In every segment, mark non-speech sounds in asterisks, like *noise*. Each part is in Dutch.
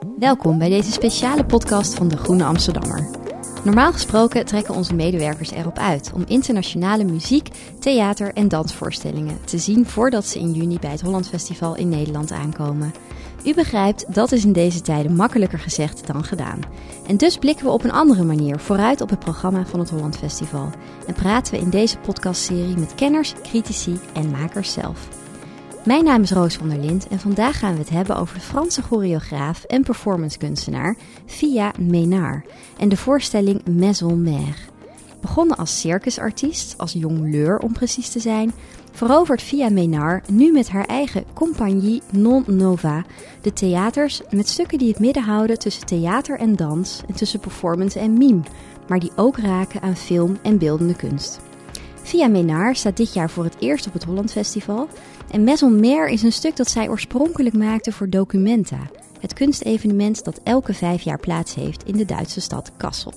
Welkom bij deze speciale podcast van De Groene Amsterdammer. Normaal gesproken trekken onze medewerkers erop uit om internationale muziek, theater en dansvoorstellingen te zien voordat ze in juni bij het Holland Festival in Nederland aankomen. U begrijpt, dat is in deze tijden makkelijker gezegd dan gedaan. En dus blikken we op een andere manier vooruit op het programma van het Holland Festival. En praten we in deze podcastserie met kenners, critici en makers zelf. Mijn naam is Roos van der Lind en vandaag gaan we het hebben over de Franse choreograaf en performancekunstenaar Via Ménard en de voorstelling Maison Mère. Begonnen als circusartiest, als jongleur om precies te zijn, verovert Via Ménard nu met haar eigen Compagnie Non Nova de theaters met stukken die het midden houden tussen theater en dans en tussen performance en mime, maar die ook raken aan film en beeldende kunst. Via Ménard staat dit jaar voor het eerst op het Holland Festival en Mère is een stuk dat zij oorspronkelijk maakte voor Documenta, het kunstevenement dat elke vijf jaar plaats heeft in de Duitse stad Kassel.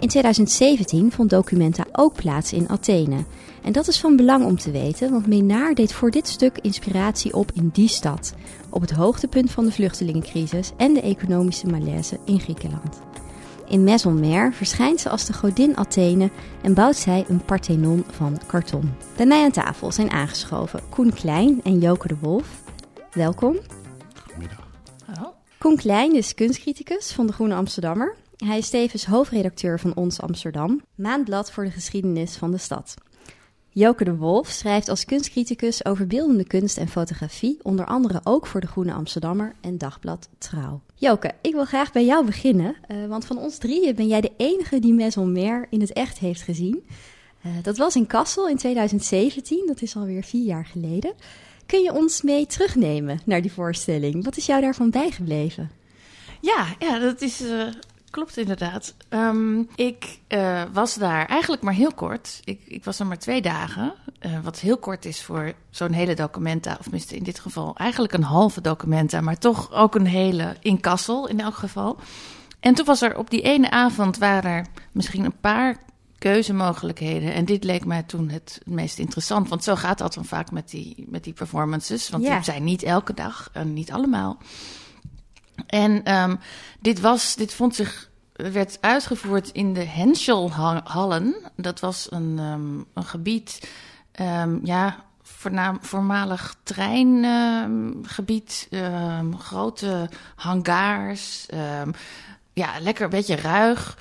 In 2017 vond Documenta ook plaats in Athene. En dat is van belang om te weten, want Ménard deed voor dit stuk inspiratie op in die stad, op het hoogtepunt van de vluchtelingencrisis en de economische malaise in Griekenland. In Maison Mère verschijnt ze als de godin Athene en bouwt zij een Parthenon van karton. Bij mij aan tafel zijn aangeschoven Koen Klein en Joke de Wolf. Welkom. Goedemiddag. Koen Klein is kunstcriticus van de Groene Amsterdammer. Hij is tevens hoofdredacteur van Ons Amsterdam, maandblad voor de geschiedenis van de stad. Joke de Wolf schrijft als kunstcriticus over beeldende kunst en fotografie, onder andere ook voor de Groene Amsterdammer en dagblad Trouw. Joke, ik wil graag bij jou beginnen, uh, want van ons drieën ben jij de enige die Mère in het echt heeft gezien. Uh, dat was in Kassel in 2017, dat is alweer vier jaar geleden. Kun je ons mee terugnemen naar die voorstelling? Wat is jou daarvan bijgebleven? Ja, ja dat is uh, klopt inderdaad. Um, ik uh, was daar eigenlijk maar heel kort. Ik, ik was er maar twee dagen. Uh, wat heel kort is voor zo'n hele documenta. Of tenminste in dit geval eigenlijk een halve documenta. Maar toch ook een hele in Kassel in elk geval. En toen was er op die ene avond waren er misschien een paar keuzemogelijkheden. En dit leek mij toen het meest interessant. Want zo gaat dat dan vaak met die, met die performances. Want ja. die zijn niet elke dag en niet allemaal. En um, dit, was, dit vond zich, werd uitgevoerd in de Henschelhallen. Dat was een, um, een gebied, um, ja, voornaam, voormalig treingebied, grote hangars. ja, lekker een beetje ruig.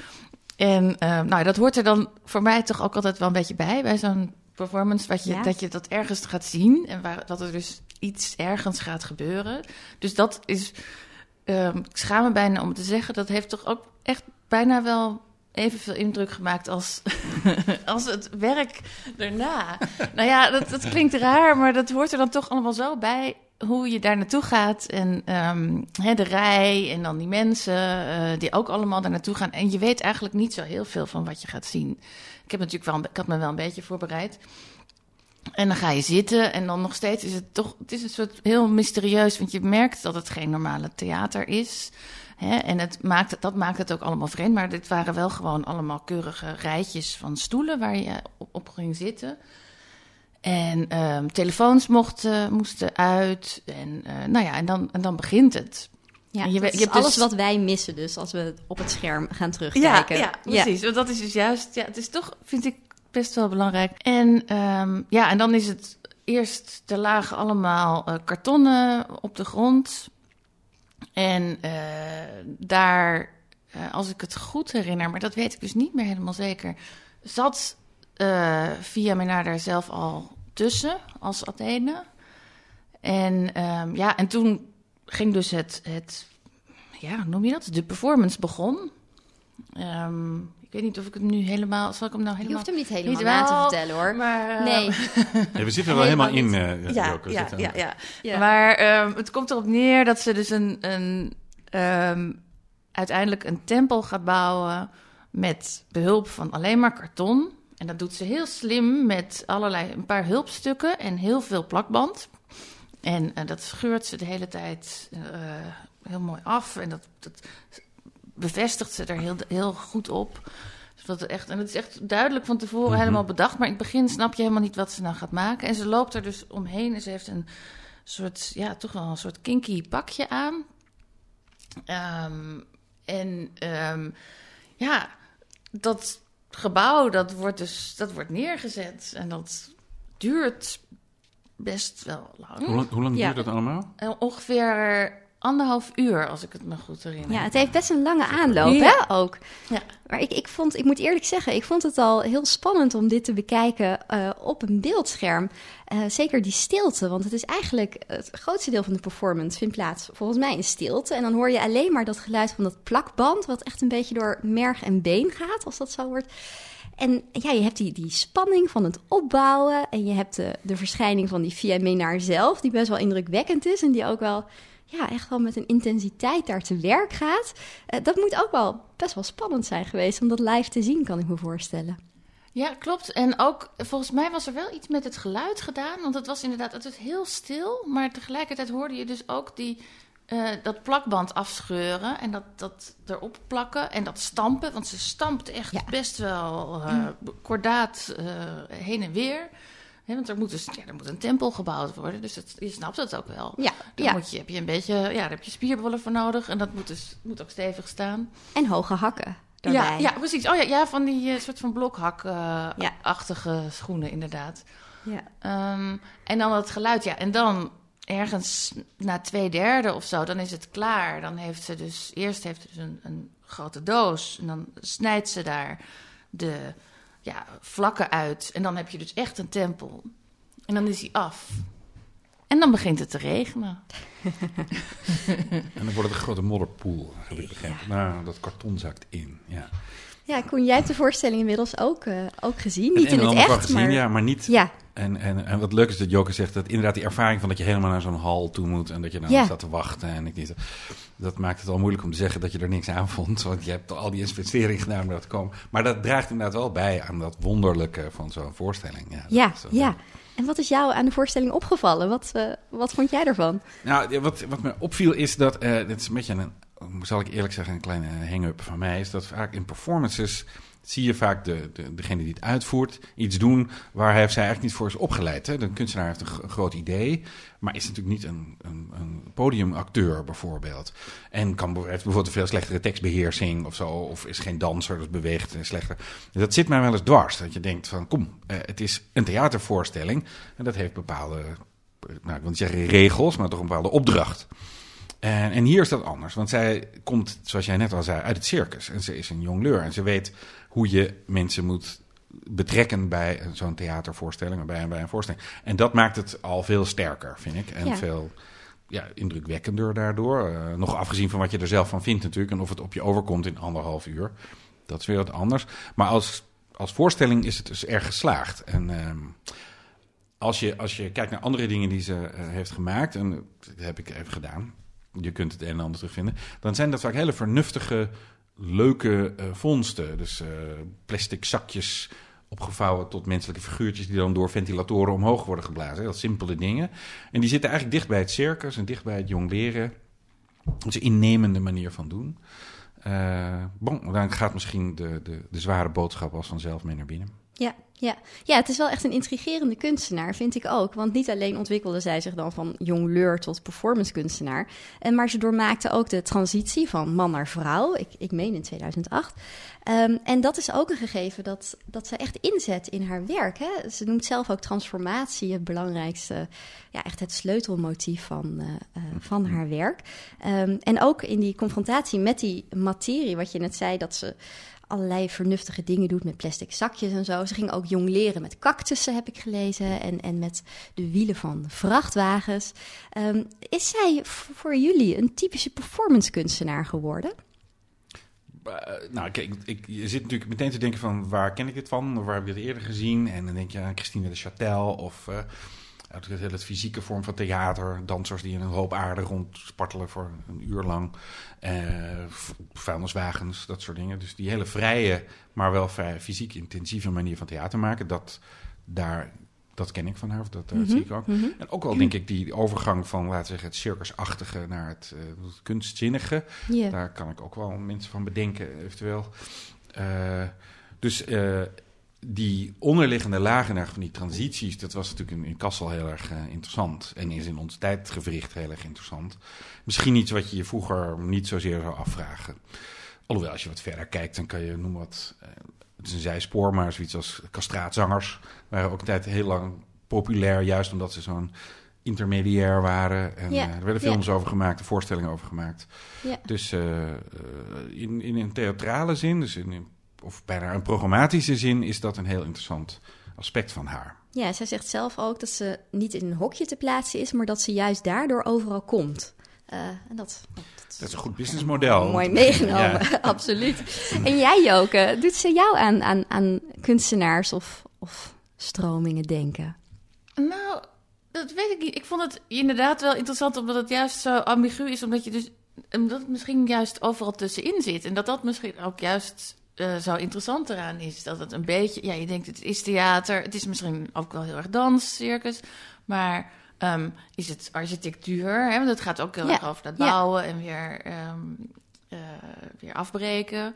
En nou, dat hoort er dan voor mij toch ook altijd wel een beetje bij, bij zo'n performance, wat je, ja. dat je dat ergens gaat zien en waar, dat er dus iets ergens gaat gebeuren. Dus dat is um, ik schaam me bijna om te zeggen, dat heeft toch ook echt bijna wel evenveel indruk gemaakt als, *laughs* als het werk daarna. *laughs* nou ja, dat, dat klinkt raar, maar dat hoort er dan toch allemaal zo bij hoe je daar naartoe gaat. En um, de rij en dan die mensen uh, die ook allemaal daar naartoe gaan. En je weet eigenlijk niet zo heel veel van wat je gaat zien. Ik, heb natuurlijk wel, ik had me wel een beetje voorbereid. En dan ga je zitten en dan nog steeds is het toch, het is een soort heel mysterieus, want je merkt dat het geen normale theater is. Hè? En het maakt, dat maakt het ook allemaal vreemd, maar dit waren wel gewoon allemaal keurige rijtjes van stoelen waar je op, op ging zitten. En um, telefoons mochten, moesten uit. En, uh, nou ja, en dan, en dan begint het. Ja, je, je hebt alles dus... wat wij missen dus als we op het scherm gaan terugkijken. Ja, ja precies. Ja. Want dat is dus juist, ja, het is toch, vind ik, best wel belangrijk. En um, ja, en dan is het eerst te lagen allemaal uh, kartonnen op de grond. En uh, daar, uh, als ik het goed herinner, maar dat weet ik dus niet meer helemaal zeker, zat Via Menar daar zelf al tussen als Athene. En um, ja, en toen ging dus het, het, ja, noem je dat? De performance begon. Um, weet niet of ik het nu helemaal. Zal ik hem nou helemaal. Je hoeft hem niet helemaal niet na te vertellen hoor. Maar, uh, nee. *laughs* Ja, we zitten er wel helemaal in. Uh, ja, ja, ja, ja, ja, Maar um, het komt erop neer dat ze dus een, een um, uiteindelijk een tempel gaat bouwen met behulp van alleen maar karton. En dat doet ze heel slim met allerlei een paar hulpstukken en heel veel plakband. En uh, dat scheurt ze de hele tijd uh, heel mooi af. En dat, dat bevestigt ze er heel, heel goed op. Dus dat echt, en het is echt duidelijk van tevoren mm-hmm. helemaal bedacht. Maar in het begin snap je helemaal niet wat ze nou gaat maken. En ze loopt er dus omheen en ze heeft een soort, ja, toch wel een soort kinky pakje aan. Ehm, en ehm, ja, dat gebouw dat wordt dus dat wordt neergezet en dat duurt best wel lang. Hoe lang, hoe lang Ja. duurt dat allemaal? Eh, ongeveer anderhalf uur, als ik het me goed herinner. Ja, het heeft best een lange aanloop, Ja. hè, ook. Ja. Maar ik, ik vond, ik moet eerlijk zeggen, ik vond het al heel spannend om dit te bekijken eh, op een beeldscherm. Eh, zeker die stilte, want het is eigenlijk het grootste deel van de performance vindt plaats volgens mij in stilte. En dan hoor je alleen maar dat geluid van dat plakband, wat echt een beetje door merg en been gaat, als dat zo wordt. En ja, je hebt die, die spanning van het opbouwen. En je hebt de, de verschijning van die Via Menaar zelf, die best wel indrukwekkend is. En die ook wel, ja, echt wel met een intensiteit daar te werk gaat. Eh, dat moet ook wel best wel spannend zijn geweest om dat live te zien, kan ik me voorstellen. Ja, klopt. En ook, volgens mij was er wel iets met het geluid gedaan. Want het was inderdaad, het was heel stil. Maar tegelijkertijd hoorde je dus ook die, eh, dat plakband afscheuren. En dat, dat erop plakken. En dat stampen. Want ze stampt echt Ja. best wel eh kordaat eh, heen en weer. Want er moet, dus, ja, er moet een tempel gebouwd worden. Dus het, je snapt het ook wel. Ja, Daar ja. moet je, heb je een beetje, ja, daar heb je spierbollen voor nodig. En dat moet dus moet ook stevig staan. En hoge hakken daarbij. Ja, ja, precies. Oh ja, ja van die eh, soort van Ja. blokhak-achtige schoenen, inderdaad. Ja. Ehm, en dan het geluid, ja. En dan ergens na twee derde of zo, dan is het klaar. Dan heeft ze dus, eerst heeft ze dus een, een grote doos. En dan snijdt ze daar de ja, vlakken uit. En dan heb je dus echt een tempel. En dan is hij af. En dan begint het te regenen. *laughs* En dan wordt het een grote modderpoel, heb ik begrepen. Nou, dat karton zakt in, ja. Ja, Koen, jij hebt de voorstelling inmiddels ook, eh, ook gezien. Het Niet in het echt, gezien, maar... ja, maar niet... Ja, En, en, en wat leuk is dat Joker zegt, dat inderdaad die ervaring van dat je helemaal naar zo'n hal toe moet en dat je dan Ja. staat te wachten en ik niet. Dat maakt het al moeilijk om te zeggen dat je er niks aan vond, want je hebt al die investering gedaan om daar te komen. Maar dat draagt inderdaad wel bij aan dat wonderlijke van zo'n voorstelling. Ja, dat ja, ja. En wat is jou aan de voorstelling opgevallen? Wat, eh, wat vond jij ervan? Nou, wat, wat me opviel is dat, eh dit is een beetje een, zal ik eerlijk zeggen, een kleine hang-up van mij, is dat vaak in performances zie je vaak de, de, degene die het uitvoert iets doen waar hij of zij eigenlijk niet voor is opgeleid. Hè? De kunstenaar heeft een, gro- groot idee, maar is natuurlijk niet een, een, een podiumacteur bijvoorbeeld. En kan, bijvoorbeeld een veel slechtere tekstbeheersing of zo, of is geen danser, dus beweegt slechter. Dus dat zit mij wel eens dwars, dat je denkt van kom, eh, het is een theatervoorstelling en dat heeft bepaalde nou, ik wil niet zeggen regels, maar toch een bepaalde opdracht. En, en hier is dat anders, want zij komt, zoals jij net al zei, uit het circus. En ze is een jongleur en ze weet hoe je mensen moet betrekken bij zo'n theatervoorstelling bij, bij een voorstelling. En dat maakt het al veel sterker, vind ik. En Ja. veel ja, indrukwekkender daardoor. Eh, nog afgezien van wat je er zelf van vindt natuurlijk. En of het op je overkomt in anderhalf uur. Dat is weer wat anders. Maar als, als voorstelling is het dus erg geslaagd. En ehm, als, je, als je kijkt naar andere dingen die ze eh, heeft gemaakt... en dat heb ik even gedaan... je kunt het een en ander terugvinden... dan zijn dat vaak hele vernuftige, leuke eh, vondsten. Dus eh, plastic zakjes opgevouwen tot menselijke figuurtjes... die dan door ventilatoren omhoog worden geblazen. Heel simpele dingen. En die zitten eigenlijk dicht bij het circus en dicht bij het jongleren. Het is een innemende manier van doen. Eh bon, dan gaat misschien de, de, de zware boodschap als vanzelf mee naar binnen. Ja, ja. ja, het is wel echt een intrigerende kunstenaar, vind ik ook. Want niet alleen ontwikkelde zij zich dan van jongleur tot performancekunstenaar, en maar ze doormaakte ook de transitie van man naar vrouw, ik, ik meen in 2008. Ehm, en dat is ook een gegeven dat, dat zij echt inzet in haar werk. Hè? Ze noemt zelf ook transformatie het belangrijkste, ja, echt het sleutelmotief van, eh, eh, van haar werk. Ehm, en ook in die confrontatie met die materie, wat je net zei, dat ze allerlei vernuftige dingen doet met plastic zakjes en zo. Ze ging ook jongleren met cactussen, heb ik gelezen, en, en met de wielen van vrachtwagens. Ehm, is zij voor jullie een typische performance kunstenaar geworden? Eh, nou, kijk, ik, je zit natuurlijk meteen te denken van waar ken ik dit van? Waar heb ik dit eerder gezien? En dan denk je aan Christine de Châtel of eh uit het hele fysieke vorm van theater. Dansers die in een hoop aarde rondspartelen voor een uur lang. eh, v- vuilniswagens, dat soort dingen. Dus die hele vrije, maar wel vrij fysiek intensieve manier van theater maken. Dat, daar, dat ken ik van haar, of dat, dat zie ik ook. Mhm. En ook wel denk ik die overgang van, laten we zeggen, het circusachtige naar het, eh, het kunstzinnige. Daar kan ik ook wel mensen van bedenken, eventueel. Eh, dus eh, die onderliggende lagen van die transities, dat was natuurlijk in, in Kassel heel erg uh, interessant. En is in ons tijdgevricht heel erg interessant. Misschien iets wat je je vroeger niet zozeer zou afvragen. Alhoewel, als je wat verder kijkt, dan kan je noemen wat. Uh, het is een zijspoor, maar zoiets als kastraatzangers waren ook een tijd heel lang populair, juist omdat ze zo'n intermediair waren. En ja. uh, er werden films over gemaakt, voorstellingen over gemaakt. Ja. Dus in, in een theatrale zin, dus in of bijna een programmatische zin, is dat een heel interessant aspect van haar. Ja, zij zegt zelf ook dat ze niet in een hokje te plaatsen is, maar dat ze juist daardoor overal komt. Uh, en dat, dat, is een goed businessmodel. Mooi meegenomen, *laughs* absoluut. En jij, Joke, doet ze jou aan, aan, aan kunstenaars of, of stromingen denken? Nou, dat weet ik niet. Ik vond het inderdaad wel interessant, omdat het juist zo ambigu is, omdat je dus omdat het misschien juist overal tussenin zit. En dat dat misschien ook juist uh, zo interessant eraan is. Dat het een beetje, ja, je denkt het is theater, het is misschien ook wel heel erg dans, circus, maar um, is het architectuur? Hè? Want het gaat ook heel erg over dat bouwen en weer, um, uh, weer afbreken.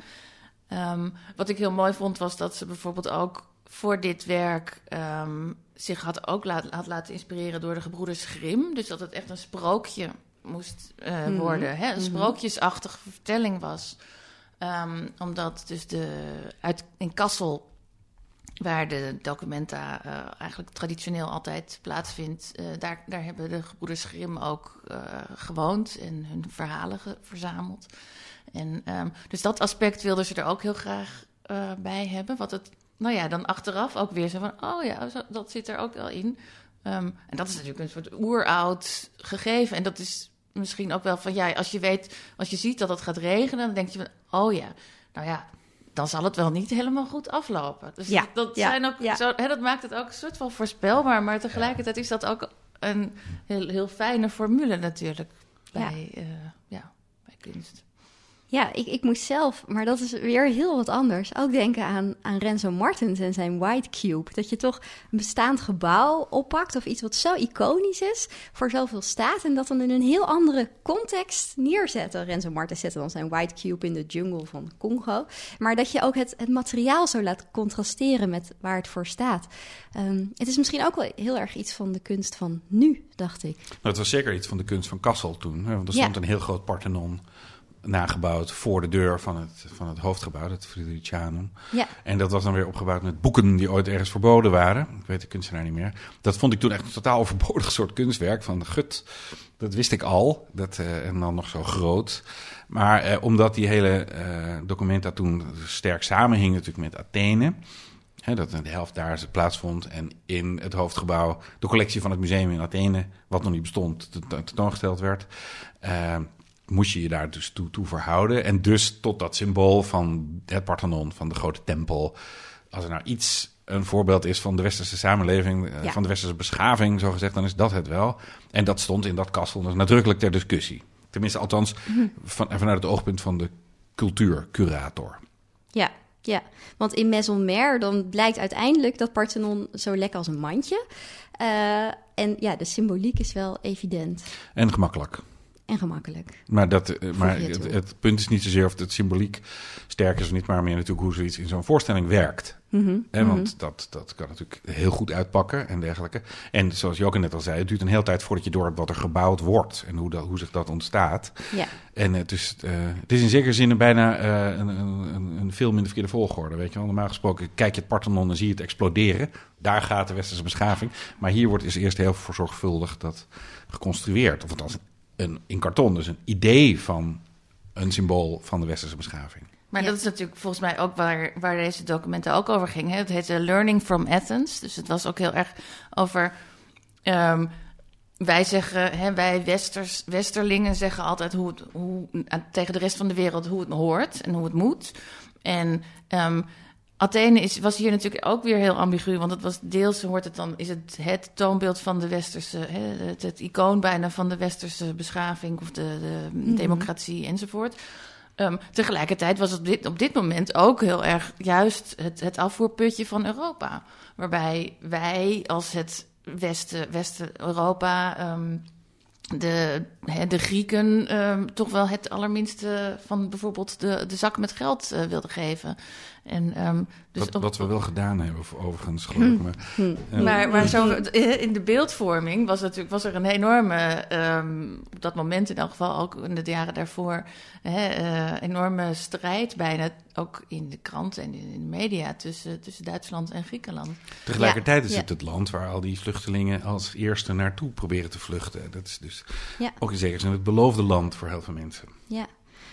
Um, wat ik heel mooi vond was dat ze bijvoorbeeld ook voor dit werk zich had ook laat, had laten inspireren door de gebroeders Grimm. Dus dat het echt een sprookje moest uh, worden, hè? een mhm. sprookjesachtige vertelling was. Um, omdat dus de, uit, in Kassel, waar de documenta uh, eigenlijk traditioneel altijd plaatsvindt, uh, daar, daar hebben de gebroeders Grimm ook uh, gewoond en hun verhalen verzameld. En, um, dus dat aspect wilden ze er ook heel graag bij hebben. Wat het, nou ja, dan achteraf ook weer zo van, oh ja, dat zit er ook wel in. Um, en dat is natuurlijk een soort oeroud gegeven. En dat is misschien ook wel van ja, als je weet, als je ziet dat het gaat regenen, dan denk je van oh ja, nou ja, dan zal het wel niet helemaal goed aflopen. Dus ja, dat, zijn ook zo, hè, dat maakt het ook een soort van voorspelbaar, maar tegelijkertijd is dat ook een heel, heel fijne formule natuurlijk bij, uh, ja, bij kunst. Ja, ik, ik moest zelf, maar dat is weer heel wat anders, ook denken aan, aan Renzo Martens en zijn White Cube. Dat je toch een bestaand gebouw oppakt of iets wat zo iconisch is, voor zoveel staat en dat dan in een heel andere context neerzetten. Renzo Martens zette dan zijn White Cube in de jungle van Congo. Maar dat je ook het, het materiaal zo laat contrasteren met waar het voor staat. Um, het is misschien ook wel heel erg iets van de kunst van nu, dacht ik. Nou, het was zeker iets van de kunst van Kassel toen. Hè? Want er stond een heel groot Parthenon nagebouwd voor de deur van het, van het hoofdgebouw, het Fridericianum. Ja. En dat was dan weer opgebouwd met boeken die ooit ergens verboden waren. Ik weet de kunstenaar niet meer. Dat vond ik toen echt een totaal *laughs* overbodig soort kunstwerk van gut. Dat wist ik al. Dat, uh, en dan nog zo groot. Maar uh, omdat die hele uh, documenta toen sterk samenhing natuurlijk met Athene. Hè, dat de helft daar plaatsvond. En in het hoofdgebouw de collectie van het museum in Athene, wat nog niet bestond, tentoongesteld werd moest je je daar dus toe, toe verhouden. En dus tot dat symbool van het Parthenon, van de grote tempel. Als er nou iets een voorbeeld is van de westerse samenleving, eh, van de westerse beschaving, zo gezegd, dan is dat het wel. En dat stond in dat kastel dus nadrukkelijk ter discussie. Tenminste, althans, mhm. van, vanuit het oogpunt van de cultuurcurator. Ja, ja, want in Mère dan blijkt uiteindelijk dat Parthenon zo lekker als een mandje. Uh, en ja, de symboliek is wel evident. En gemakkelijk en gemakkelijk. Maar, dat, eh, maar het, punt is niet zozeer of het symboliek sterk is of niet, maar meer natuurlijk hoe zoiets in zo'n voorstelling werkt. Mm en want mhm. dat, dat kan natuurlijk heel goed uitpakken en dergelijke. En zoals je ook net al zei, het duurt een hele tijd voordat je door wat er gebouwd wordt en hoe, dat, hoe zich dat ontstaat. Ja. En het is, uh, het is in zekere zin bijna uh, een, een, een film in de verkeerde volgorde. Weet je wel? Normaal gesproken kijk je het Parthenon en zie je het exploderen. Daar gaat de westerse beschaving. Maar hier wordt is eerst heel zorgvuldig dat geconstrueerd. Of althans een, in karton. Dus een idee van een symbool van de westerse beschaving. Maar dat is natuurlijk volgens mij ook waar, waar deze documenten ook over gingen. Het heette Learning from Athens. Dus het was ook heel erg over. Um, wij zeggen, hè, wij Westers, Westerlingen zeggen altijd hoe het, hoe, tegen de rest van de wereld hoe het hoort en hoe het moet. En um, Athene is, was hier natuurlijk ook weer heel ambigu, want het was deels hoort het dan, is het het toonbeeld van de westerse, het, het icoon bijna van de westerse beschaving of de, de mhm. democratie enzovoort. Um, tegelijkertijd was het op dit, op dit moment ook heel erg juist het, het afvoerputje van Europa. Waarbij wij als het Westen, Westen-Europa um, de, de Grieken um, toch wel het allerminste van bijvoorbeeld de, de zak met geld uh, wilden geven. En, um, dus wat, wat, we wel gedaan hebben, overigens, geloof ik. Maar, hm. hm. maar, maar zo, in de beeldvorming was, natuurlijk, was er een enorme, um, op dat moment in elk geval, ook in de jaren daarvoor, hè, uh, enorme strijd bijna, ook in de kranten en in de media, tussen, tussen Duitsland en Griekenland. Tegelijkertijd is het het land waar al die vluchtelingen als eerste naartoe proberen te vluchten. Dat is dus ook in zekere zin het beloofde land voor heel veel mensen. Ja.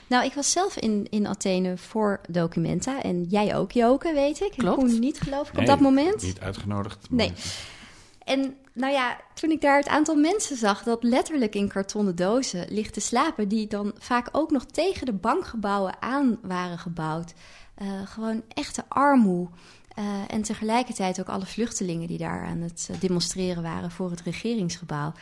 Nou, ik was zelf in, in Athene voor Documenta. En jij ook, Joke, weet ik. Klopt. Ik kon niet, geloof ik, op dat moment. niet uitgenodigd. Nee. En nou ja, toen ik daar het aantal mensen zag dat letterlijk in kartonnen dozen ligt te slapen, die dan vaak ook nog tegen de bankgebouwen aan waren gebouwd. Uh, gewoon echte armoe. Uh, en tegelijkertijd ook alle vluchtelingen die daar aan het eh, demonstreren waren voor het regeringsgebouw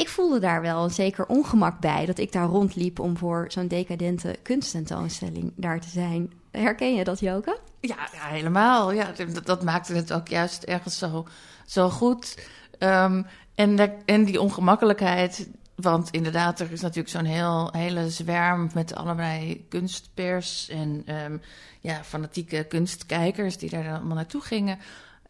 ik voelde daar wel een zeker ongemak bij dat ik daar rondliep om voor zo'n decadente kunsttentoonstelling daar te zijn. Herken je dat, Joke? Ja, helemaal. Ja, dat, dat, maakte het ook juist ergens zo, zo goed. Um, en, en die ongemakkelijkheid, want inderdaad, er is natuurlijk zo'n heel, hele zwerm met allerlei kunstpers en um, ja, fanatieke kunstkijkers die daar allemaal naartoe gingen.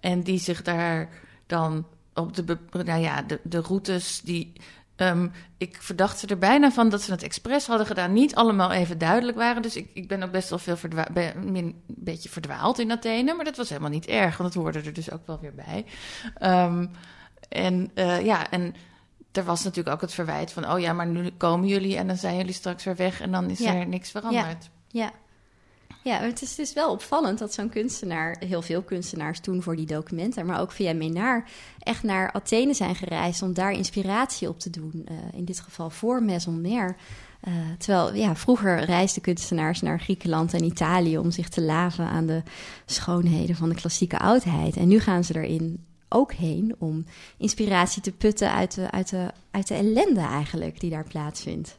En die zich daar dan op de, nou ja, de, de routes die. Um, ik verdacht ze er bijna van dat ze het expres hadden gedaan. Niet allemaal even duidelijk waren. Dus ik, ik ben ook best wel veel verdwa een beetje verdwaald in Athene. Maar dat was helemaal niet erg, want dat hoorde er dus ook wel weer bij. Um, en uh, ja, en er was natuurlijk ook het verwijt van: oh ja, maar nu komen jullie en dan zijn jullie straks weer weg en dan is er niks veranderd. Ja. ja. Ja, het is, dus wel opvallend dat zo'n kunstenaar, heel veel kunstenaars toen voor die documenten, maar ook via Menaar, echt naar Athene zijn gereisd om daar inspiratie op te doen. Uh, in dit geval voor Maison. Uh, terwijl ja, vroeger reisden kunstenaars naar Griekenland en Italië om zich te laven aan de schoonheden van de klassieke oudheid. En nu gaan ze erin ook heen om inspiratie te putten uit de, uit de, uit de ellende eigenlijk die daar plaatsvindt.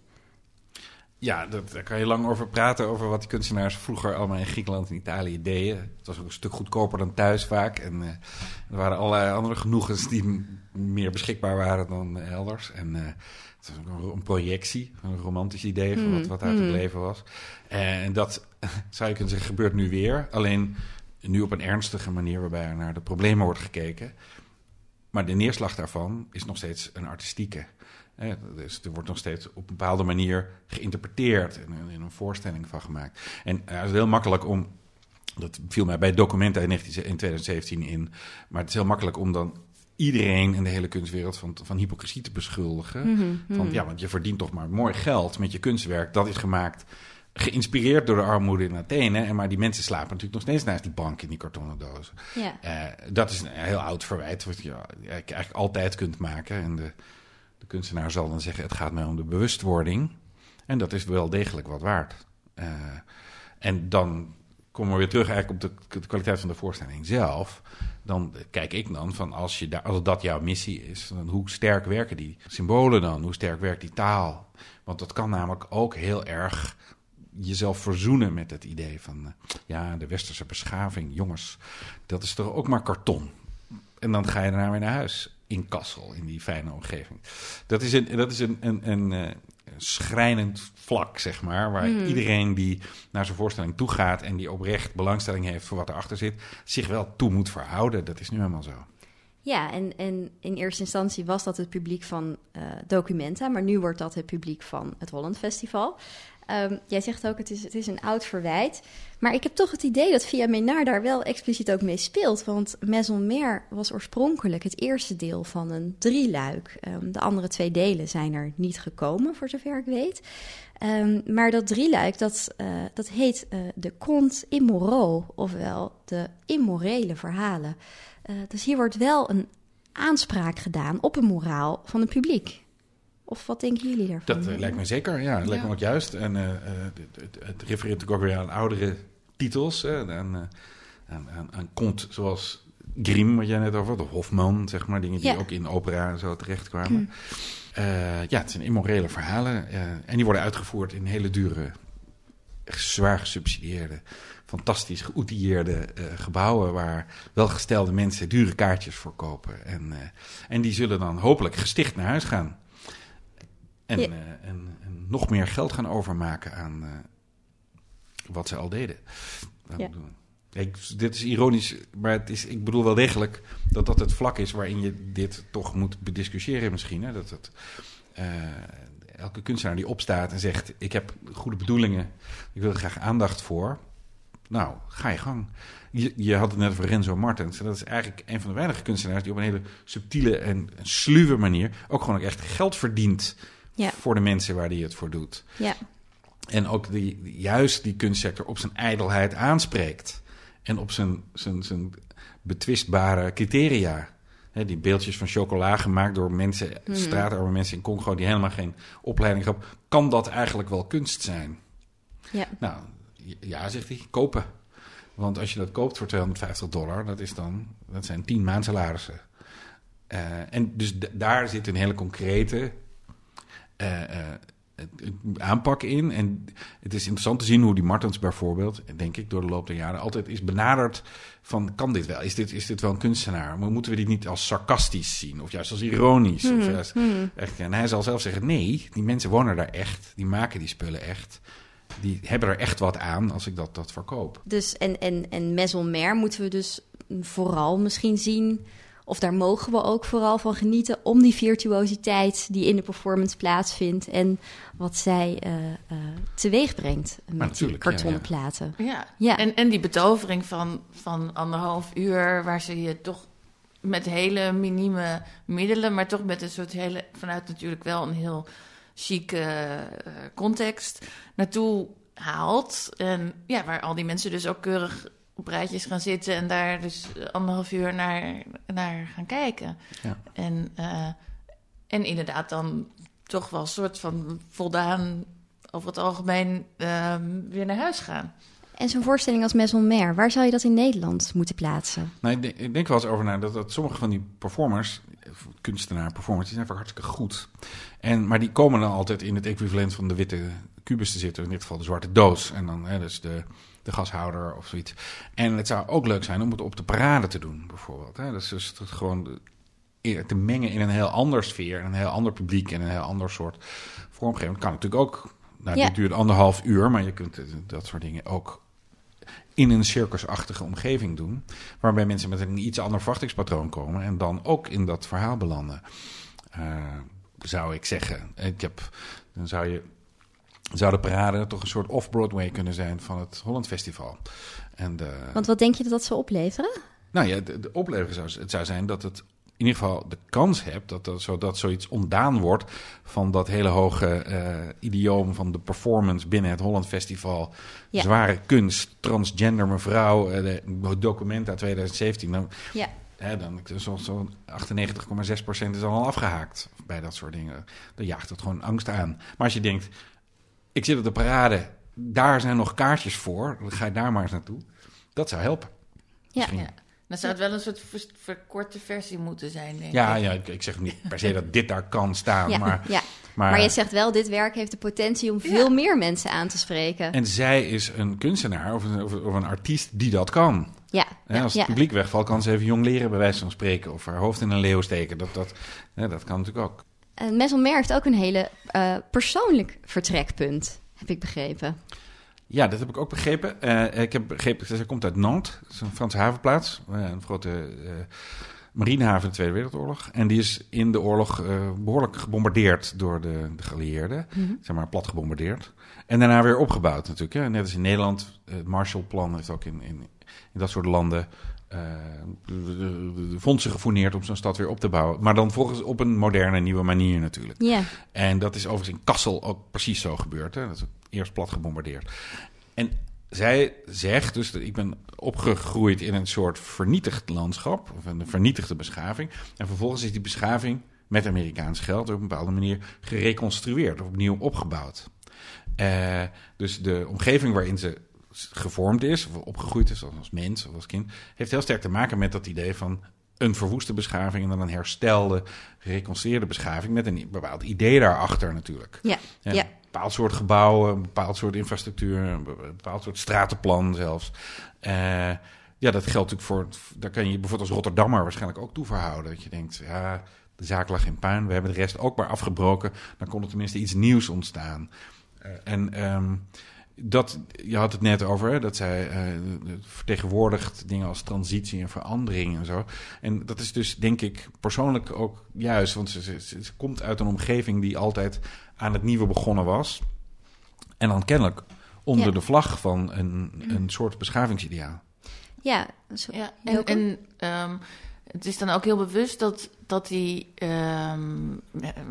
Ja, dat, daar kan je lang over praten, over wat die kunstenaars vroeger allemaal in Griekenland en Italië deden. Het was ook een stuk goedkoper dan thuis vaak. En uh, er waren allerlei andere genoegens die meer beschikbaar waren dan elders. En uh, het was ook een projectie, een romantisch idee van wat, hmm. wat uit het hmm. leven was. En dat, *laughs* zou je kunnen zeggen, gebeurt nu weer. Alleen nu op een ernstige manier waarbij er naar de problemen wordt gekeken. Maar de neerslag daarvan is nog steeds een artistieke. Dus er wordt nog steeds op een bepaalde manier geïnterpreteerd en in een voorstelling van gemaakt. En het is heel makkelijk om, dat viel mij bij documenten in 2017 in, maar het is heel makkelijk om dan iedereen in de hele kunstwereld van, van hypocrisie te beschuldigen. Mhm, van, mhm. ja, want je verdient toch maar mooi geld met je kunstwerk. Dat is gemaakt, geïnspireerd door de armoede in Athene. En maar die mensen slapen natuurlijk nog steeds naast die bank in die kartonnen dozen. Ja. Uh, dat is een heel oud verwijt, wat je eigenlijk altijd kunt maken. En de, de kunstenaar zal dan zeggen: het gaat mij om de bewustwording. En dat is wel degelijk wat waard. Uh, en dan komen we weer terug eigenlijk op de, de, kwaliteit van de voorstelling zelf. Dan kijk ik dan van als, je als dat jouw missie is, dan hoe sterk werken die symbolen dan? Hoe sterk werkt die taal? Want dat kan namelijk ook heel erg jezelf verzoenen met het idee van... Uh, ja, de westerse beschaving, jongens, dat is toch ook maar karton. En dan ga je daarna weer naar huis in Kassel, in die fijne omgeving. Dat is een, dat is een, een, een, uh, schrijnend vlak, zeg maar, waar hmm. iedereen die naar zijn voorstelling toe gaat en die oprecht belangstelling heeft voor wat erachter zit, zich wel toe moet verhouden. Dat is nu helemaal zo. Ja, en, en in eerste instantie was dat het publiek van uh, Documenta, maar nu wordt dat het publiek van het Holland Festival. Um, jij zegt ook, het is, het is een oud verwijt. Maar ik heb toch het idee dat Via Menar daar wel expliciet ook mee speelt. Want Maison was oorspronkelijk het eerste deel van een drieluik. Um, de andere twee delen zijn er niet gekomen, voor zover ik weet. Um, maar dat drieluik, dat, uh, dat heet uh, de Conte Immoraux, ofwel de immorele verhalen. Uh, dus hier wordt wel een aanspraak gedaan op een moraal van het publiek. Of wat denken jullie daarvan? Dat uh, lijkt me zeker, ja. Dat lijkt me ook juist. En uh, het, het, refereert natuurlijk ook weer aan oudere titels. Hè, aan, aan, aan, aan kont zoals Grimm, wat jij net over had, of Hofman, zeg maar. Dingen die ook in opera en zo terechtkwamen. Mm. ja, het zijn immorele verhalen. en die worden uitgevoerd in hele dure, zwaar gesubsidieerde, fantastisch geoutilleerde gebouwen... waar welgestelde mensen dure kaartjes voor kopen. En, en die zullen dan hopelijk gesticht naar huis gaan... En, ja. uh, en, en, nog meer geld gaan overmaken aan uh, wat ze al deden. Ja. Ik, dit is ironisch, maar het is, ik bedoel wel degelijk dat dat het vlak is waarin je dit toch moet bediscussiëren misschien. Hè? Dat het, uh, elke kunstenaar die opstaat en zegt: Ik heb goede bedoelingen, ik wil er graag aandacht voor. Nou, ga je gang. Je, je had het net over Renzo Martens. En dat is eigenlijk een van de weinige kunstenaars die op een hele subtiele en, sluwe manier ook gewoon echt geld verdient ja. voor de mensen waar hij het voor doet. Ja. En ook die, juist die kunstsector op zijn ijdelheid aanspreekt. En op zijn, zijn, zijn betwistbare criteria. die beeldjes van chocola gemaakt door mensen, mm. straatarme mensen in Congo die helemaal geen opleiding hebben. Kan dat eigenlijk wel kunst zijn? Ja. Nou, ja, zegt hij, kopen. Want als je dat koopt voor 250 dollar, dat, is dan, dat zijn 10 maandsalarissen. Uh, en dus daar zit een hele concrete aanpak in. En het is interessant te zien hoe die Martens bijvoorbeeld, denk ik, door de loop der jaren altijd is benaderd van kan dit wel? Is dit, is dit wel een kunstenaar? Maar moeten we dit niet als sarcastisch zien? Of juist als ironisch? of hmm, hmm. echt, en hij zal zelf zeggen, nee, die mensen wonen daar echt. Die maken die spullen echt die hebben er echt wat aan als ik dat, dat verkoop. Dus en, en, en Maison moeten we dus vooral misschien zien... of daar mogen we ook vooral van genieten... om die virtuositeit die in de performance plaatsvindt... en wat zij uh, uh, teweeg brengt met die kartonnen platen. Ja, ja. En, en die betovering van, van anderhalf uur... waar ze je toch met hele minieme middelen... maar toch met een soort hele... vanuit natuurlijk wel een heel chique uh, context naartoe haalt. En ja, waar al die mensen dus ook keurig op rijtjes gaan zitten en daar dus anderhalf uur naar, naar gaan kijken. Ja. En, uh, en inderdaad dan toch wel een soort van voldaan over het algemeen uh, weer naar huis gaan. En zo'n voorstelling als Maison Mère, waar zou je dat in Nederland moeten plaatsen? Nou, ik, denk, ik denk wel eens over na dat, dat sommige van die performers, kunstenaar performers, die zijn vaak hartstikke goed. En, maar die komen dan altijd in het equivalent van de witte kubus te zitten, in dit geval de zwarte doos. En dan hè, dus de, de gashouder of zoiets. En het zou ook leuk zijn om het op de parade te doen, bijvoorbeeld. Hè. Dus, dus het gewoon te mengen in een heel ander sfeer, een heel ander publiek en een heel ander soort vormgeving. Dat kan natuurlijk ook. Nou, ja. dit duurt anderhalf uur, maar je kunt dat soort dingen ook in een circusachtige omgeving doen. Waarbij mensen met een iets ander verwachtingspatroon komen en dan ook in dat verhaal belanden. Uh, zou ik zeggen. Ik heb, dan zou je zou de parade toch een soort off-Broadway kunnen zijn van het Holland Festival. En de, Want wat denk je dat dat zou opleveren? Nou ja, de, de oplevering zou, het zou zijn dat het in ieder geval de kans hebt dat, dat, zodat zoiets ontdaan wordt van dat hele hoge uh, idioom van de performance binnen het Holland Festival. Zware kunst, transgender mevrouw, uh, de document uit 2017. Dan, ja. Hè, dan zo'n zo 98,6% is al afgehaakt bij dat soort dingen. Dan jaagt het gewoon angst aan. Maar als je denkt, ik zit op de parade, daar zijn nog kaartjes voor, dan ga je daar maar eens naartoe. Dat zou helpen. Ja, ja. Dan zou het wel een soort verkorte versie moeten zijn, denk ja, ik. Ja, ik zeg niet per se dat dit daar kan staan, ja, maar, ja. maar... Maar je zegt wel, dit werk heeft de potentie om veel meer mensen aan te spreken. En zij is een kunstenaar of een, of, een artiest die dat kan. Ja, als het publiek wegvalt, kan ze even jong leren, bij wijze van spreken. Of haar hoofd in een leeuw steken. Dat, dat, dat kan natuurlijk ook. Uh, Maison heeft ook een hele uh, persoonlijk vertrekpunt, heb ik begrepen. Ja, dat heb ik ook begrepen. Uh, ik heb begrepen, ze komt uit Nantes, dat is een Franse havenplaats, een grote marinehaven in de Tweede Wereldoorlog. En die is in de oorlog behoorlijk gebombardeerd door de, de geallieerden, mm zeg maar plat gebombardeerd. En daarna weer opgebouwd natuurlijk. Hè. Net als in Nederland, het Marshallplan heeft ook in, in, in dat soort landen uh, de, fondsen gefourneerd om zo'n stad weer op te bouwen. Maar dan volgens op een moderne, nieuwe manier natuurlijk. Ja. En dat is overigens in Kassel ook precies zo gebeurd. Hè? Dat is eerst plat gebombardeerd. En zij zegt dus dat ik ben opgegroeid in een soort vernietigd landschap, of een vernietigde beschaving. En vervolgens is die beschaving met Amerikaans geld op een bepaalde manier gereconstrueerd, of opnieuw opgebouwd. Uh, dus de omgeving waarin ze gevormd is, of opgegroeid is als mens of als kind, heeft heel sterk te maken met dat idee van een verwoeste beschaving en dan een herstelde, gereconstrueerde beschaving met een bepaald idee daarachter natuurlijk. Ja, ja. Een bepaald soort gebouwen, een bepaald soort infrastructuur, een bepaald soort stratenplan zelfs. Uh, ja, dat geldt natuurlijk voor, daar kan je bijvoorbeeld als Rotterdammer waarschijnlijk ook toe verhouden. Dat je denkt, ja, de zaak lag in puin, we hebben de rest ook maar afgebroken, dan kon er tenminste iets nieuws ontstaan. Uh, en um, dat, je had het net over, hè, dat zij uh, vertegenwoordigt dingen als transitie en verandering en zo. En dat is dus, denk ik, persoonlijk ook juist, want ze, ze, komt uit een omgeving die altijd aan het nieuwe begonnen was. En dan kennelijk onder de vlag van een, een soort beschavingsideaal. Ja, ja en, en um, het is dan ook heel bewust dat, dat die um,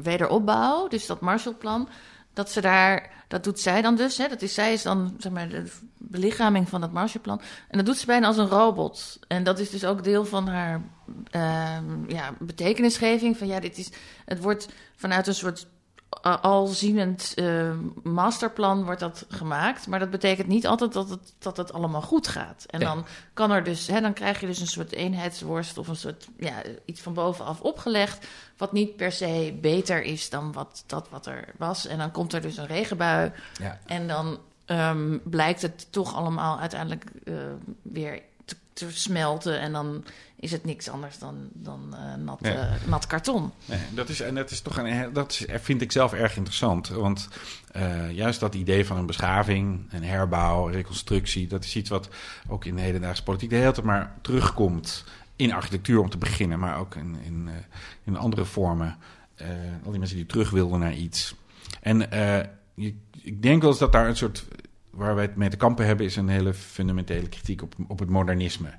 wederopbouw, dus dat Marshallplan, dat ze daar, dat doet zij dan dus. Hè, dat is, zij is dan zeg maar, de belichaming van het Marshallplan. En dat doet ze bijna als een robot. En dat is dus ook deel van haar uh, ja, betekenisgeving. Van ja, dit is, het wordt vanuit een soort alzienend uh, masterplan wordt dat gemaakt. Maar dat betekent niet altijd dat het, dat het allemaal goed gaat. En dan kan er dus, hè, dan krijg je dus een soort eenheidsworst of een soort ja, iets van bovenaf opgelegd. Wat niet per se beter is dan wat, dat wat er was. En dan komt er dus een regenbui. Ja. En dan um, blijkt het toch allemaal uiteindelijk uh, weer te smelten. En dan is het niks anders dan, dan uh, nat, uh, nat karton. Nee, dat is, en dat is toch een, dat is, vind ik zelf erg interessant. Want uh, juist dat idee van een beschaving, een herbouw, reconstructie, dat is iets wat ook in de hedendaagse politiek de hele tijd maar terugkomt. In architectuur om te beginnen, maar ook in, in, in andere vormen. al die mensen die terug wilden naar iets. En je, ik denk wel eens dat daar een soort waar wij het mee te kampen hebben, is een hele fundamentele kritiek op, op het modernisme.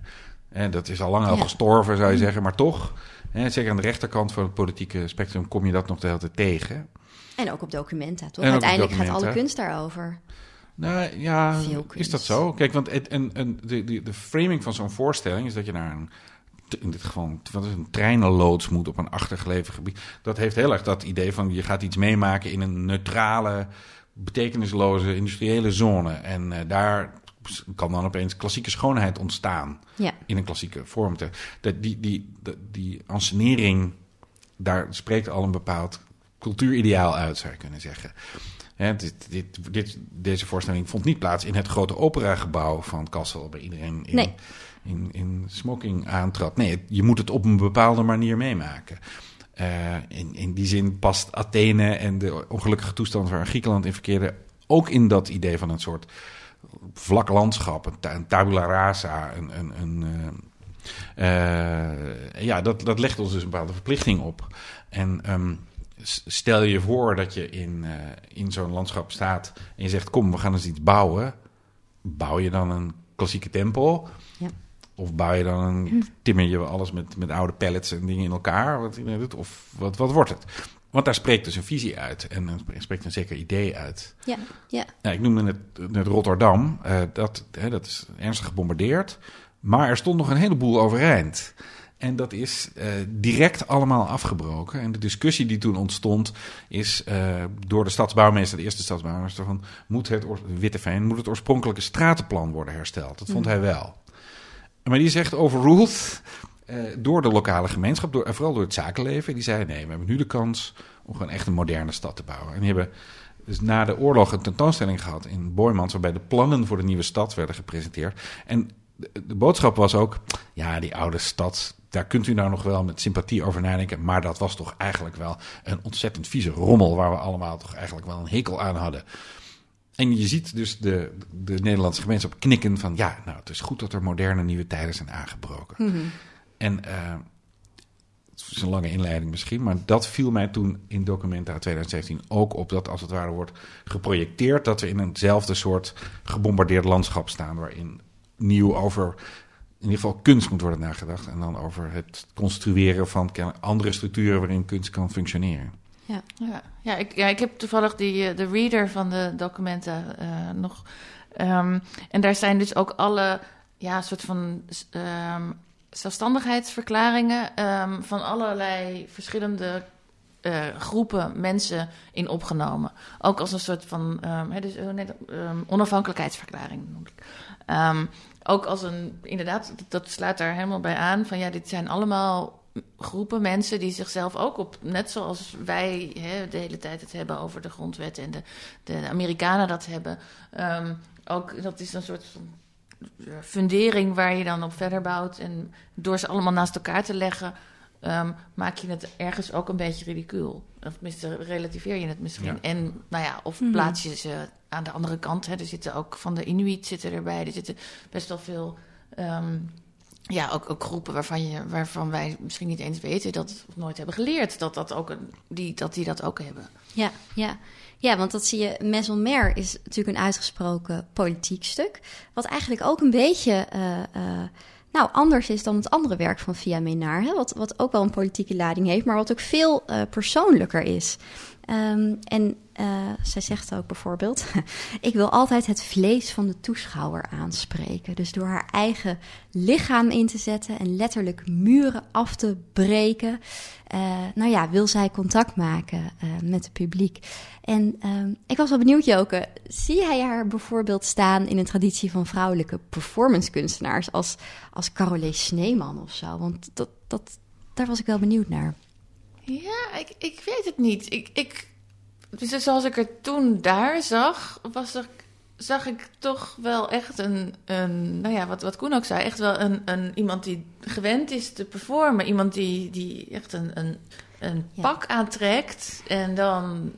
En dat is al lang al gestorven, zou je mm. zeggen, maar toch, hè, zeker aan de rechterkant van het politieke spectrum, kom je dat nog de hele tijd tegen. En ook op documenta, toch? Uiteindelijk gaat alle kunst daarover. Nou ja, is dat zo? Kijk, want het, en, en de, de, de framing van zo'n voorstelling is dat je naar een in dit geval wat is een treinenloods moet op een achtergelegen gebied. Dat heeft heel erg dat idee van je gaat iets meemaken in een neutrale betekenisloze industriële zone. En uh, daar kan dan opeens klassieke schoonheid ontstaan. Ja. In een klassieke vorm. Te, dat die, die, die, die ansenering, daar spreekt al een bepaald cultuurideaal uit, zou je kunnen zeggen. dit, dit, dit, deze voorstelling vond niet plaats in het grote operagebouw van Kassel, bij iedereen in, nee. in, in smoking aantrad. Nee, je moet het op een bepaalde manier meemaken. Uh, in, in die zin past Athene en de ongelukkige toestand waar Griekenland in verkeerde ook in dat idee van een soort vlak landschap, een, tabula rasa, een, een, een uh, ja, dat, dat legt ons dus een bepaalde verplichting op. En um, stel je voor dat je in, uh, in zo'n landschap staat en je zegt: Kom, we gaan eens iets bouwen. Bouw je dan een klassieke tempel? Ja. Of bouw je dan een, hm. timmer je alles met, met oude pallets en dingen in elkaar? Wat, of wat, wat wordt het? Want daar spreekt dus een visie uit en er spreekt een zeker idee uit. Ja, ja. Nou, ik noemde het, het Rotterdam, uh, dat, hè, dat is ernstig gebombardeerd. Maar er stond nog een heleboel overeind. En dat is uh, direct allemaal afgebroken. En de discussie die toen ontstond is uh, door de stadsbouwmeester, de eerste stadsbouwmeester, van moet het, Witteveen, moet het oorspronkelijke stratenplan worden hersteld. Dat vond hm. hij wel. Maar die zegt overruled door de lokale gemeenschap, door, vooral door het zakenleven. Die zei: nee, we hebben nu de kans om gewoon echt een moderne stad te bouwen. En die hebben dus na de oorlog een tentoonstelling gehad in Boymans, waarbij de plannen voor de nieuwe stad werden gepresenteerd. En de, boodschap was ook: ja, die oude stad, daar kunt u nou nog wel met sympathie over nadenken. Maar dat was toch eigenlijk wel een ontzettend vieze rommel, waar we allemaal toch eigenlijk wel een hekel aan hadden. En je ziet dus de, de Nederlandse gemeenschap knikken van... ja, nou, het is goed dat er moderne nieuwe tijden zijn aangebroken. Mhm. En uh, het is een lange inleiding misschien... maar dat viel mij toen in Documenta 2017 ook op... dat als het ware wordt geprojecteerd... dat we in eenzelfde soort gebombardeerd landschap staan... waarin nieuw over in ieder geval kunst moet worden nagedacht... en dan over het construeren van andere structuren... waarin kunst kan functioneren. Ja, ja. ja, ik, ja ik heb toevallig die, eh, de reader van de documenten uh, nog. Um, en daar zijn dus ook alle ja, soort van um, zelfstandigheidsverklaringen um, van allerlei verschillende uh, groepen mensen in opgenomen. Ook als een soort van um, dus, um, onafhankelijkheidsverklaring noem ik. Ook als een, inderdaad, dat, sluit daar helemaal bij aan. Van ja, dit zijn allemaal groepen mensen die zichzelf ook op, net zoals wij de hele tijd het hebben over de grondwet en de, de Amerikanen dat hebben, ook dat is een soort fundering waar je dan op verder bouwt. En door ze allemaal naast elkaar te leggen, ehm, maak je het ergens ook een beetje ridicuul. Of tenminste, relativeer je het misschien. En nou ja, of mhm. plaats je ze aan de andere kant. Hè. Er zitten ook van de Inuit zitten erbij. Er zitten best wel veel. Ehm, ja, ook, ook groepen waarvan, je, waarvan wij misschien niet eens weten dat of nooit hebben geleerd dat, dat, ook een, die, dat die dat ook hebben. Ja, ja. Ja, want dat zie je. Maison Mer is natuurlijk een uitgesproken politiek stuk. Wat eigenlijk ook een beetje. Uh, uh, nou, anders is dan het andere werk van Via Menar. Hè? Wat, wat ook wel een politieke lading heeft, maar wat ook veel uh, persoonlijker is. Um, en uh, zij zegt ook bijvoorbeeld: *laughs* Ik wil altijd het vlees van de toeschouwer aanspreken. Dus door haar eigen lichaam in te zetten en letterlijk muren af te breken. Uh, nou ja, wil zij contact maken uh, met het publiek. En um, ik was wel benieuwd, Joke. Zie jij haar bijvoorbeeld staan in een traditie van vrouwelijke performancekunstenaars als, als Carolee Sneeman of zo? Want dat, dat, daar was ik wel benieuwd naar. Ja, ik, ik weet het niet. Ik, ik, dus zoals ik er toen daar zag, was er, zag ik toch wel echt een, een nou ja, wat, wat Koen ook zei, echt wel een, een, iemand die gewend is te performen. Iemand die, die echt een, een, een pak aantrekt en dan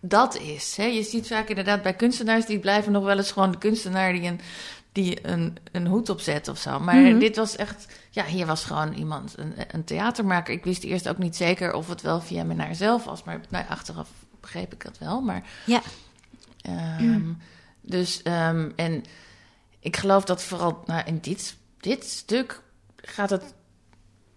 dat is. Hè? Je ziet vaak inderdaad bij kunstenaars, die blijven nog wel eens gewoon de kunstenaar die een, die een, een hoed opzet of zo. Maar mhm. dit was echt, ja, hier was gewoon iemand, een, een theatermaker. Ik wist eerst ook niet zeker of het wel via me naar zelf was, maar nou, achteraf begreep ik dat wel. Maar, ja. Um, Dus, um, en ik geloof dat vooral nou, in dit, dit stuk gaat het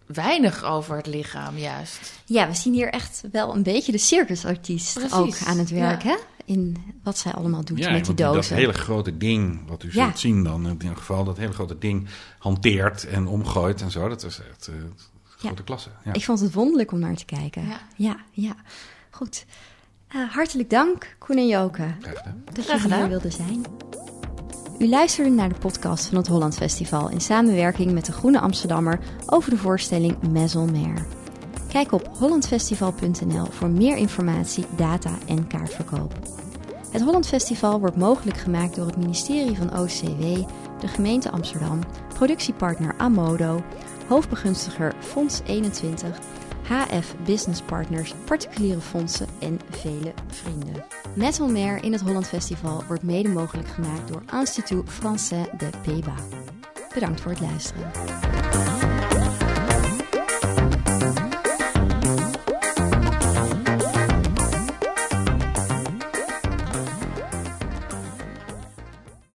weinig over het lichaam, juist. Ja, we zien hier echt wel een beetje de circusartiest ook aan het werk, hè? In wat zij allemaal doet met die dozen. dat hele grote ding, wat u zult zien dan in ieder geval, dat hele grote ding hanteert en omgooit en zo. Dat is echt uh, grote klasse. Ik vond het wonderlijk om naar te kijken. Ja, ja. Goed. Uh, hartelijk dank, Koen en Joke. Graag gedaan. Dat je hier wilde zijn. U luisterde naar de podcast van het Holland Festival in samenwerking met de Groene Amsterdammer over de voorstelling Maison Mer. Kijk op hollandfestival.nl voor meer informatie, data en kaartverkoop. Het Holland Festival wordt mogelijk gemaakt door het ministerie van OCW, de gemeente Amsterdam, productiepartner Amodo, hoofdbegunstiger Fonds 21 HF Business Partners, particuliere fondsen en vele vrienden. Metal Mer in het Holland Festival wordt mede mogelijk gemaakt door Institut Français de Pays-Bas. Bedankt voor het luisteren.